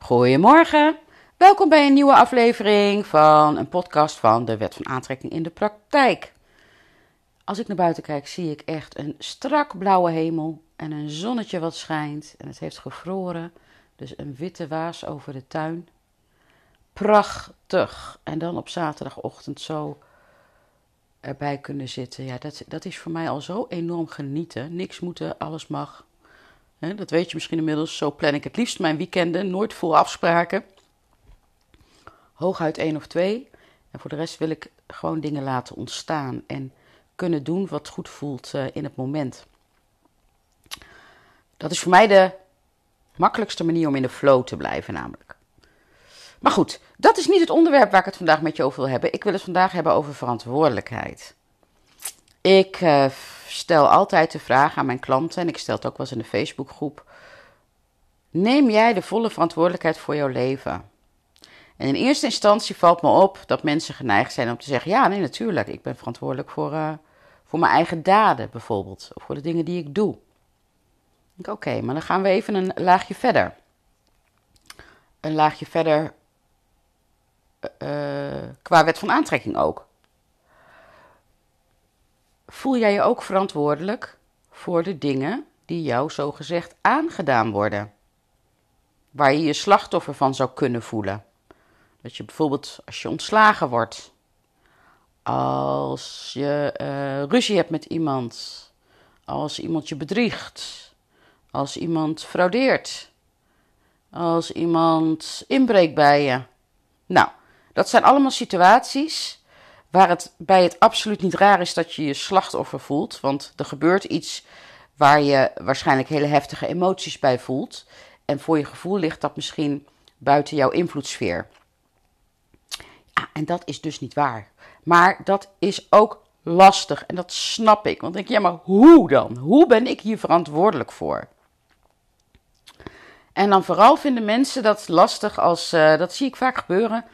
Goedemorgen, welkom bij een nieuwe aflevering van een podcast van de Wet van Aantrekking in de Praktijk. Als ik naar buiten kijk, zie ik echt een strak blauwe hemel en een zonnetje wat schijnt. En het heeft gevroren, dus een witte waas over de tuin. Prachtig. En dan op zaterdagochtend zo erbij kunnen zitten. Ja, dat, dat is voor mij al zo enorm genieten. Niks moeten, alles mag. Dat weet je misschien inmiddels. Zo plan ik het liefst mijn weekenden. Nooit vol afspraken. Hooguit één of twee. En voor de rest wil ik gewoon dingen laten ontstaan. En kunnen doen wat goed voelt uh, in het moment. Dat is voor mij de makkelijkste manier om in de flow te blijven, namelijk. Maar goed, dat is niet het onderwerp waar ik het vandaag met je over wil hebben. Ik wil het vandaag hebben over verantwoordelijkheid. Ik uh, stel altijd de vraag aan mijn klanten, en ik stel het ook wel eens in de Facebookgroep: Neem jij de volle verantwoordelijkheid voor jouw leven? En in eerste instantie valt me op dat mensen geneigd zijn om te zeggen: Ja, nee, natuurlijk, ik ben verantwoordelijk voor, uh, voor mijn eigen daden bijvoorbeeld, of voor de dingen die ik doe. Oké, maar dan gaan we even een laagje verder. Een laagje verder uh, qua wet van aantrekking ook. Voel jij je ook verantwoordelijk voor de dingen die jou zogezegd aangedaan worden? Waar je je slachtoffer van zou kunnen voelen. Dat je bijvoorbeeld als je ontslagen wordt, als je uh, ruzie hebt met iemand, als iemand je bedriegt, als iemand fraudeert, als iemand inbreekt bij je. Nou, dat zijn allemaal situaties waar het bij het absoluut niet raar is dat je je slachtoffer voelt. Want er gebeurt iets waar je waarschijnlijk hele heftige emoties bij voelt. En voor je gevoel ligt dat misschien buiten jouw invloedssfeer. Ja, en dat is dus niet waar. Maar dat is ook lastig en dat snap ik. Want ik denk, ja, maar hoe dan? Hoe ben ik hier verantwoordelijk voor? En dan vooral vinden mensen dat lastig als, uh, dat zie ik vaak gebeuren,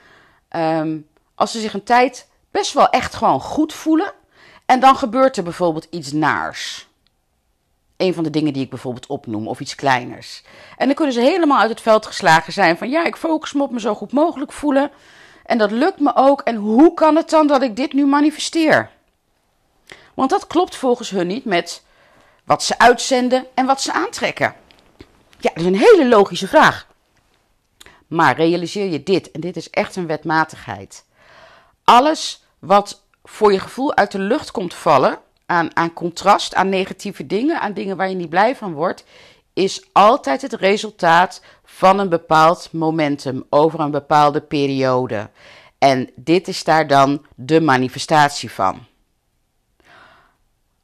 um, als ze zich een tijd best wel echt gewoon goed voelen. En dan gebeurt er bijvoorbeeld iets naars. Een van de dingen die ik bijvoorbeeld opnoem, of iets kleiners. En dan kunnen ze helemaal uit het veld geslagen zijn van ja, ik focus me op me zo goed mogelijk voelen. En dat lukt me ook. En hoe kan het dan dat ik dit nu manifesteer? Want dat klopt volgens hun niet met wat ze uitzenden en wat ze aantrekken. Ja, dat is een hele logische vraag. Maar realiseer je dit, en dit is echt een wetmatigheid. Alles wat voor je gevoel uit de lucht komt vallen, aan, aan contrast, aan negatieve dingen, aan dingen waar je niet blij van wordt, is altijd het resultaat van een bepaald momentum over een bepaalde periode. En dit is daar dan de manifestatie van.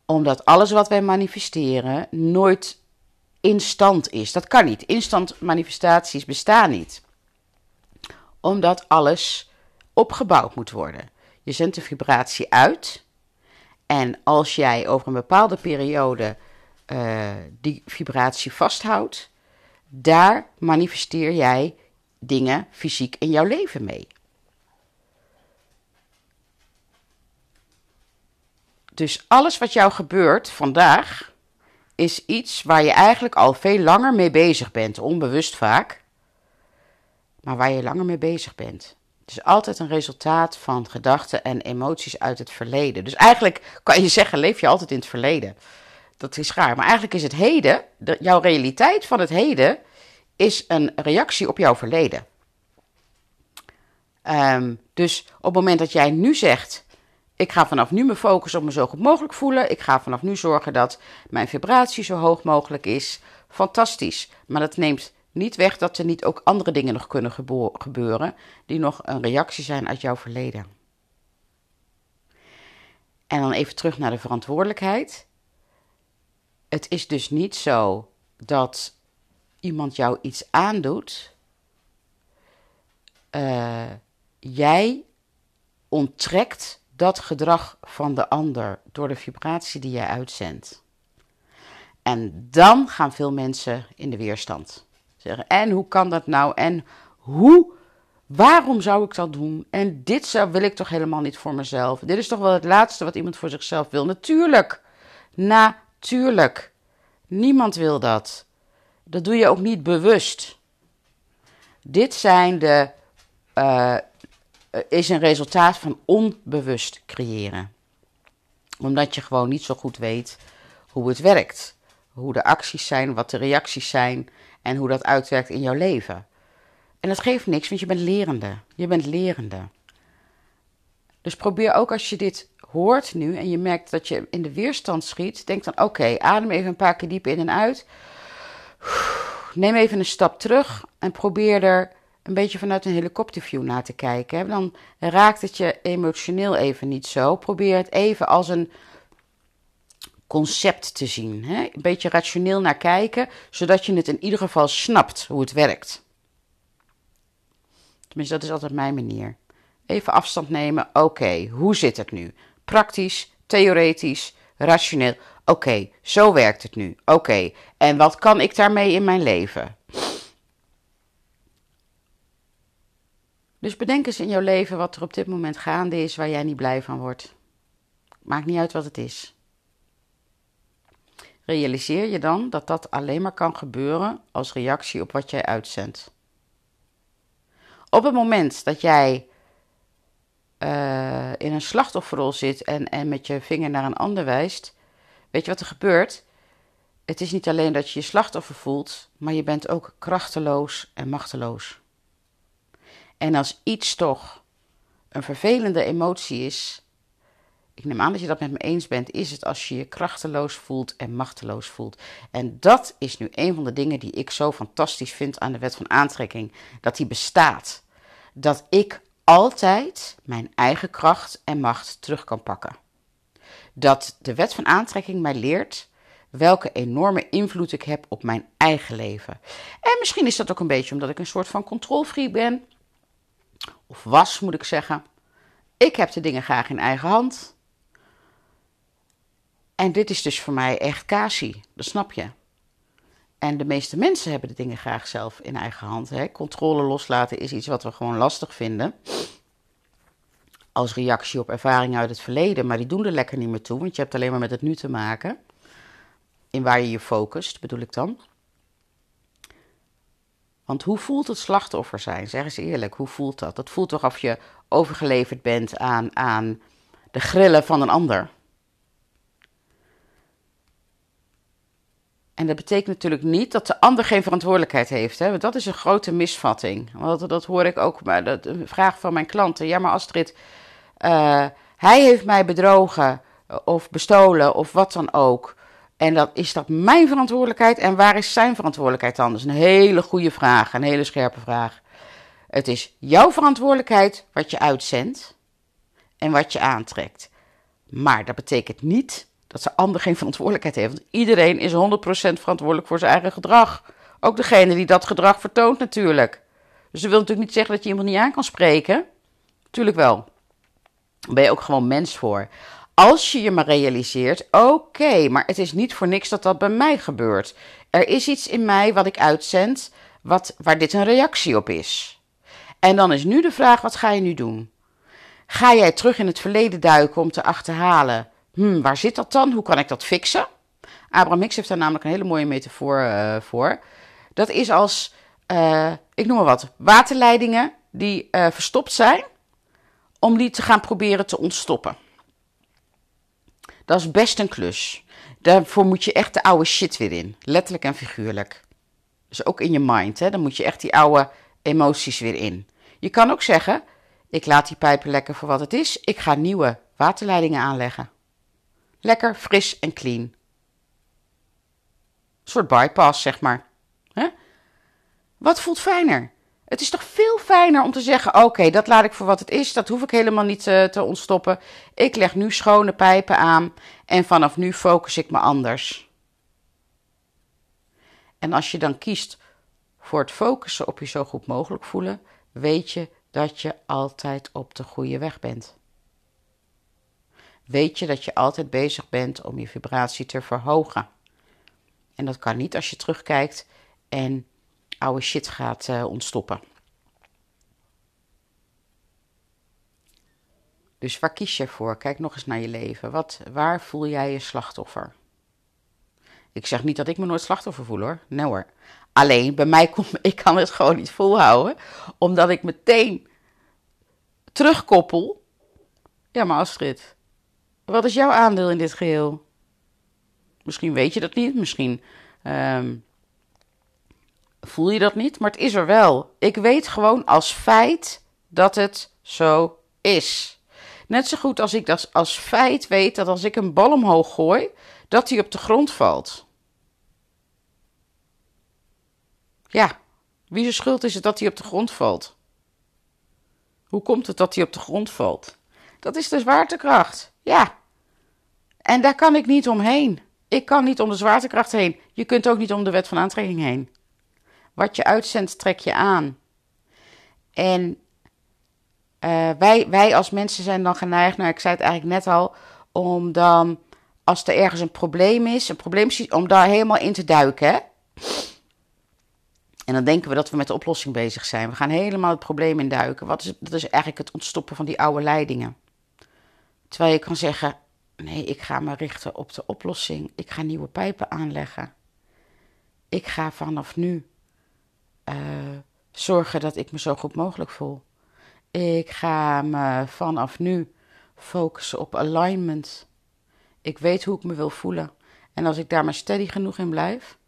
Omdat alles wat wij manifesteren nooit instant is. Dat kan niet. Instant manifestaties bestaan niet omdat alles opgebouwd moet worden. Je zendt de vibratie uit. En als jij over een bepaalde periode uh, die vibratie vasthoudt, daar manifesteer jij dingen fysiek in jouw leven mee. Dus alles wat jou gebeurt vandaag is iets waar je eigenlijk al veel langer mee bezig bent, onbewust vaak maar waar je langer mee bezig bent. Het is altijd een resultaat van gedachten en emoties uit het verleden. Dus eigenlijk kan je zeggen, leef je altijd in het verleden. Dat is raar. Maar eigenlijk is het heden, de, jouw realiteit van het heden, is een reactie op jouw verleden. Um, dus op het moment dat jij nu zegt, ik ga vanaf nu me focussen op me zo goed mogelijk voelen. Ik ga vanaf nu zorgen dat mijn vibratie zo hoog mogelijk is. Fantastisch. Maar dat neemt niet weg dat er niet ook andere dingen nog kunnen gebeuren die nog een reactie zijn uit jouw verleden. En dan even terug naar de verantwoordelijkheid. Het is dus niet zo dat iemand jou iets aandoet. Uh, jij onttrekt dat gedrag van de ander door de vibratie die jij uitzendt. En dan gaan veel mensen in de weerstand. Zeggen, en hoe kan dat nou? En hoe, waarom zou ik dat doen? En dit zou, wil ik toch helemaal niet voor mezelf? Dit is toch wel het laatste wat iemand voor zichzelf wil? Natuurlijk. Natuurlijk. Niemand wil dat. Dat doe je ook niet bewust. Dit zijn de, uh, is een resultaat van onbewust creëren. Omdat je gewoon niet zo goed weet hoe het werkt. Hoe de acties zijn, wat de reacties zijn en hoe dat uitwerkt in jouw leven. En dat geeft niks, want je bent lerende. Je bent lerende. Dus probeer ook als je dit hoort nu en je merkt dat je in de weerstand schiet, denk dan: oké, adem even een paar keer diep in en uit. Neem even een stap terug en probeer er een beetje vanuit een helikopterview naar te kijken. Dan raakt het je emotioneel even niet zo. Probeer het even als een concept te zien. Hè? Een beetje rationeel naar kijken, zodat je het in ieder geval snapt hoe het werkt. Tenminste, dat is altijd mijn manier. Even afstand nemen. Oké, hoe zit het nu? Praktisch, theoretisch, rationeel. Oké, zo werkt het nu. Oké, en wat kan ik daarmee in mijn leven? Dus bedenk eens in jouw leven wat er op dit moment gaande is waar jij niet blij van wordt. Maakt niet uit wat het is. Realiseer je dan dat dat alleen maar kan gebeuren als reactie op wat jij uitzendt. Op het moment dat jij uh, in een slachtofferrol zit en, en met je vinger naar een ander wijst, weet je wat er gebeurt? Het is niet alleen dat je je slachtoffer voelt, maar je bent ook krachteloos en machteloos. En als iets toch een vervelende emotie is, ik neem aan dat je dat met me eens bent, is het als je je krachteloos voelt en machteloos voelt. En dat is nu een van de dingen die ik zo fantastisch vind aan de wet van aantrekking: dat die bestaat. Dat ik altijd mijn eigen kracht en macht terug kan pakken. Dat de wet van aantrekking mij leert welke enorme invloed ik heb op mijn eigen leven. En misschien is dat ook een beetje omdat ik een soort van controlfreak ben. Of was, moet ik zeggen. Ik heb de dingen graag in eigen hand. En dit is dus voor mij echt casie, dat snap je. En de meeste mensen hebben de dingen graag zelf in eigen hand. Hè. Controle loslaten is iets wat we gewoon lastig vinden. Als reactie op ervaringen uit het verleden. Maar die doen er lekker niet meer toe, want je hebt alleen maar met het nu te maken. In waar je je focust, bedoel ik dan. Want hoe voelt het slachtoffer zijn? Zeg eens eerlijk, hoe voelt dat? Dat voelt toch of je overgeleverd bent aan, aan de grillen van een ander. En dat betekent natuurlijk niet dat de ander geen verantwoordelijkheid heeft. Hè? Want dat is een grote misvatting. Want dat hoor ik ook maar de vraag van mijn klanten. Ja, maar Astrid, uh, hij heeft mij bedrogen of bestolen of wat dan ook. En dat, is dat mijn verantwoordelijkheid? En waar is zijn verantwoordelijkheid dan? Dat is een hele goede vraag, een hele scherpe vraag. Het is jouw verantwoordelijkheid wat je uitzendt en wat je aantrekt. Maar dat betekent niet dat de ander geen verantwoordelijkheid heeft. Want iedereen is 100% verantwoordelijk voor zijn eigen gedrag. Ook degene die dat gedrag vertoont natuurlijk. Dus dat wil natuurlijk niet zeggen dat je iemand niet aan kan spreken. Tuurlijk wel. Daar ben je ook gewoon mens voor. Als je je maar realiseert, oké, maar het is niet voor niks dat dat bij mij gebeurt. Er is iets in mij wat ik uitzend, wat, waar dit een reactie op is. En dan is nu de vraag, wat ga je nu doen? Ga jij terug in het verleden duiken om te achterhalen hmm, waar zit dat dan? Hoe kan ik dat fixen? Abraham Hicks heeft daar namelijk een hele mooie metafoor uh, voor. Dat is als, uh, ik noem maar wat, waterleidingen die uh, verstopt zijn, om die te gaan proberen te ontstoppen. Dat is best een klus. Daarvoor moet je echt de oude shit weer in, letterlijk en figuurlijk. Dus ook in je mind, hè? dan moet je echt die oude emoties weer in. Je kan ook zeggen, ik laat die pijpen lekker voor wat het is, ik ga nieuwe waterleidingen aanleggen. Lekker fris en clean. Een soort bypass, zeg maar. Wat voelt fijner? Het is toch veel fijner om te zeggen: oké, dat laat ik voor wat het is. Dat hoef ik helemaal niet te, te ontstoppen. Ik leg nu schone pijpen aan en vanaf nu focus ik me anders. En als je dan kiest voor het focussen op je zo goed mogelijk voelen, weet je dat je altijd op de goede weg bent weet je dat je altijd bezig bent om je vibratie te verhogen. En dat kan niet als je terugkijkt en oude shit gaat uh, ontstoppen. Dus waar kies je voor? Kijk nog eens naar je leven. Wat, waar voel jij je slachtoffer? Ik zeg niet dat ik me nooit slachtoffer voel hoor. Nee hoor. Alleen bij mij komt, ik kan het gewoon niet volhouden, omdat ik meteen terugkoppel. Ja, maar Astrid, wat is jouw aandeel in dit geheel? Misschien weet je dat niet, misschien ehm, voel je dat niet, maar het is er wel. Ik weet gewoon als feit dat het zo is. Net zo goed als ik dat als feit weet dat als ik een bal omhoog gooi, dat hij op de grond valt. Ja, wie zijn schuld is het dat hij op de grond valt? Hoe komt het dat hij op de grond valt? Dat is de zwaartekracht. Ja. En daar kan ik niet omheen. Ik kan niet om de zwaartekracht heen. Je kunt ook niet om de wet van aantrekking heen. Wat je uitzendt, trek je aan. En uh, wij, wij als mensen zijn dan geneigd, nou ik zei het eigenlijk net al, om dan, als er ergens een probleem is, een probleem, om daar helemaal in te duiken. Hè? En dan denken we dat we met de oplossing bezig zijn. We gaan helemaal het probleem induiken. Wat is, dat is eigenlijk het ontstoppen van die oude leidingen. Terwijl je kan zeggen: nee, ik ga me richten op de oplossing. Ik ga nieuwe pijpen aanleggen. Ik ga vanaf nu uh, zorgen dat ik me zo goed mogelijk voel. Ik ga me vanaf nu focussen op alignment. Ik weet hoe ik me wil voelen. En als ik daar maar steady genoeg in blijf,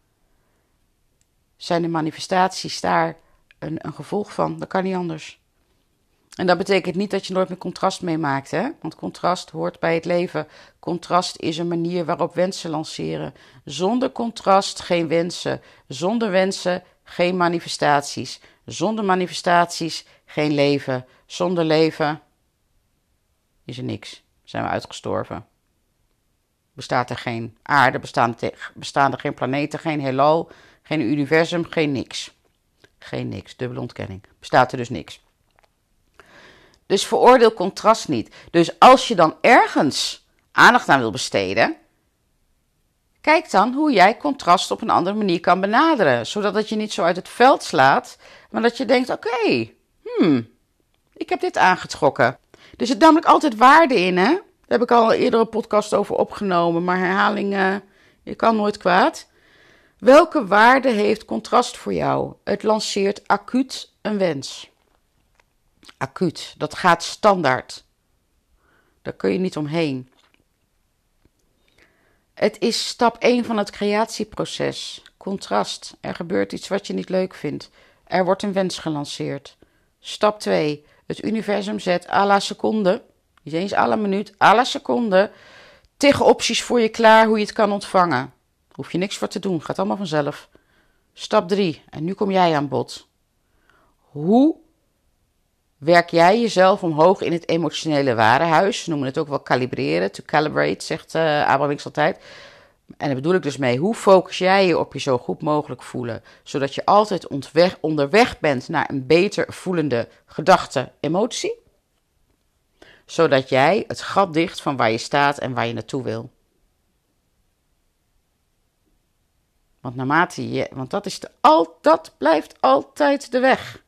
zijn de manifestaties daar een, een gevolg van. Dat kan niet anders. En dat betekent niet dat je nooit meer contrast meemaakt, hè? Want contrast hoort bij het leven. Contrast is een manier waarop wensen lanceren. Zonder contrast geen wensen. Zonder wensen geen manifestaties. Zonder manifestaties geen leven. Zonder leven is er niks. Zijn we uitgestorven. Bestaat er geen aarde, bestaan, bestaan er geen planeten, geen heelal, geen universum, geen niks. Geen niks, dubbele ontkenning. Bestaat er dus niks. Dus veroordeel contrast niet. Dus als je dan ergens aandacht aan wil besteden, kijk dan hoe jij contrast op een andere manier kan benaderen. Zodat het je niet zo uit het veld slaat, maar dat je denkt: oké, hmm, ik heb dit aangetrokken. Er zit namelijk altijd waarde in, hè? Daar heb ik al eerder een podcast over opgenomen, maar herhaling, uh, je kan nooit kwaad. Welke waarde heeft contrast voor jou? Het lanceert acuut een wens. Acuut, dat gaat standaard. Daar kun je niet omheen. Het is stap 1 van het creatieproces. Contrast. Er gebeurt iets wat je niet leuk vindt. Er wordt een wens gelanceerd. Stap 2. Het universum zet à la seconde, niet eens à la minuut, à la seconde, tegen opties voor je klaar hoe je het kan ontvangen. Hoef je niks voor te doen, gaat allemaal vanzelf. Stap 3. En nu kom jij aan bod. Hoe werk jij jezelf omhoog in het emotionele warenhuis? Ze noemen het ook wel kalibreren, to calibrate, zegt uh, Abraham altijd. En daar bedoel ik dus mee, hoe focus jij je op je zo goed mogelijk voelen, zodat je altijd onderweg bent naar een beter voelende gedachte, emotie? Zodat jij het gat dicht van waar je staat en waar je naartoe wil. Want naarmate je, want dat, is de, al, dat blijft altijd de weg.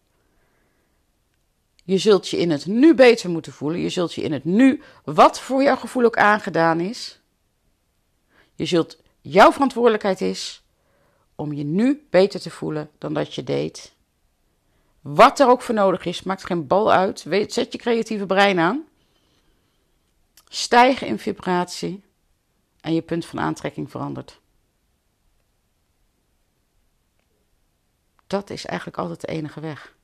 Je zult je in het nu beter moeten voelen. Je zult je in het nu, wat voor jouw gevoel ook aangedaan is, je zult, jouw verantwoordelijkheid is om je nu beter te voelen dan dat je deed. Wat er ook voor nodig is, maakt geen bal uit. Zet je creatieve brein aan. Stijg in vibratie en je punt van aantrekking verandert. Dat is eigenlijk altijd de enige weg.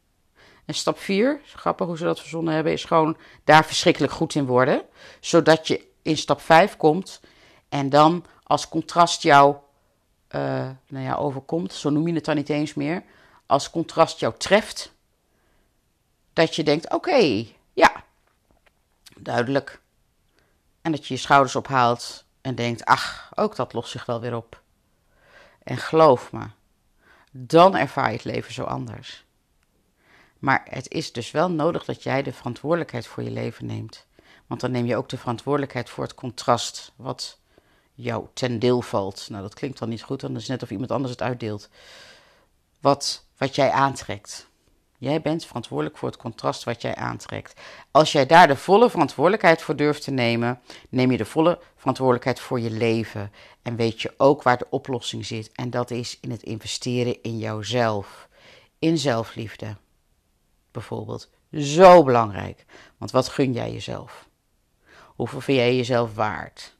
En stap 4, grappig hoe ze dat verzonnen hebben, is gewoon daar verschrikkelijk goed in worden. Zodat je in stap 5 komt en dan als contrast jou uh, nou ja, overkomt, zo noem je het dan niet eens meer, als contrast jou treft, dat je denkt: oké, ja, duidelijk. En dat je je schouders ophaalt en denkt: ach, ook dat lost zich wel weer op. En geloof me, dan ervaar je het leven zo anders. Maar het is dus wel nodig dat jij de verantwoordelijkheid voor je leven neemt. Want dan neem je ook de verantwoordelijkheid voor het contrast wat jou ten deel valt. Nou, dat klinkt dan niet goed, dan is het net of iemand anders het uitdeelt. Wat, wat jij aantrekt. Jij bent verantwoordelijk voor het contrast wat jij aantrekt. Als jij daar de volle verantwoordelijkheid voor durft te nemen, neem je de volle verantwoordelijkheid voor je leven. En weet je ook waar de oplossing zit. En dat is in het investeren in jouzelf. In zelfliefde. Bijvoorbeeld. Zo belangrijk. Want wat gun jij jezelf? Hoeveel vind jij jezelf waard?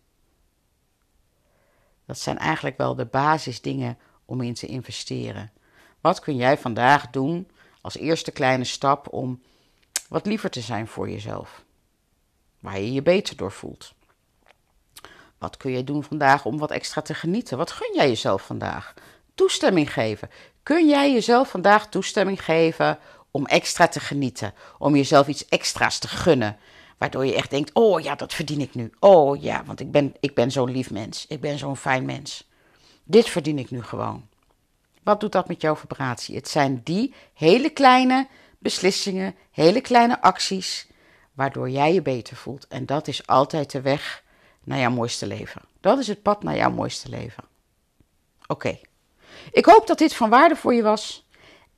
Dat zijn eigenlijk wel de basisdingen om in te investeren. Wat kun jij vandaag doen als eerste kleine stap om wat liever te zijn voor jezelf? Waar je je beter door voelt. Wat kun je doen vandaag om wat extra te genieten? Wat gun jij jezelf vandaag? Toestemming geven. Kun jij jezelf vandaag toestemming geven om extra te genieten? Om jezelf iets extra's te gunnen? Waardoor je echt denkt: oh ja, dat verdien ik nu. Oh ja, want ik ben, ik ben zo'n lief mens. Ik ben zo'n fijn mens. Dit verdien ik nu gewoon. Wat doet dat met jouw vibratie? Het zijn die hele kleine beslissingen, hele kleine acties, waardoor jij je beter voelt. En dat is altijd de weg naar jouw mooiste leven. Dat is het pad naar jouw mooiste leven. Oké. Ik hoop dat dit van waarde voor je was.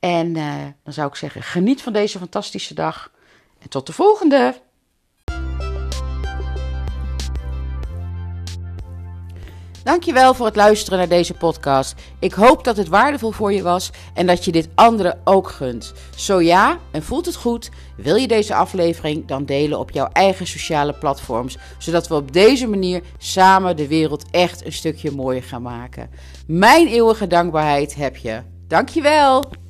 En uh, dan zou ik zeggen: geniet van deze fantastische dag. En tot de volgende! Dankjewel voor het luisteren naar deze podcast. Ik hoop dat het waardevol voor je was en dat je dit anderen ook gunt. Zo ja, en voelt het goed, wil je deze aflevering dan delen op jouw eigen sociale platforms, zodat we op deze manier samen de wereld echt een stukje mooier gaan maken. Mijn eeuwige dankbaarheid heb je. Dankjewel!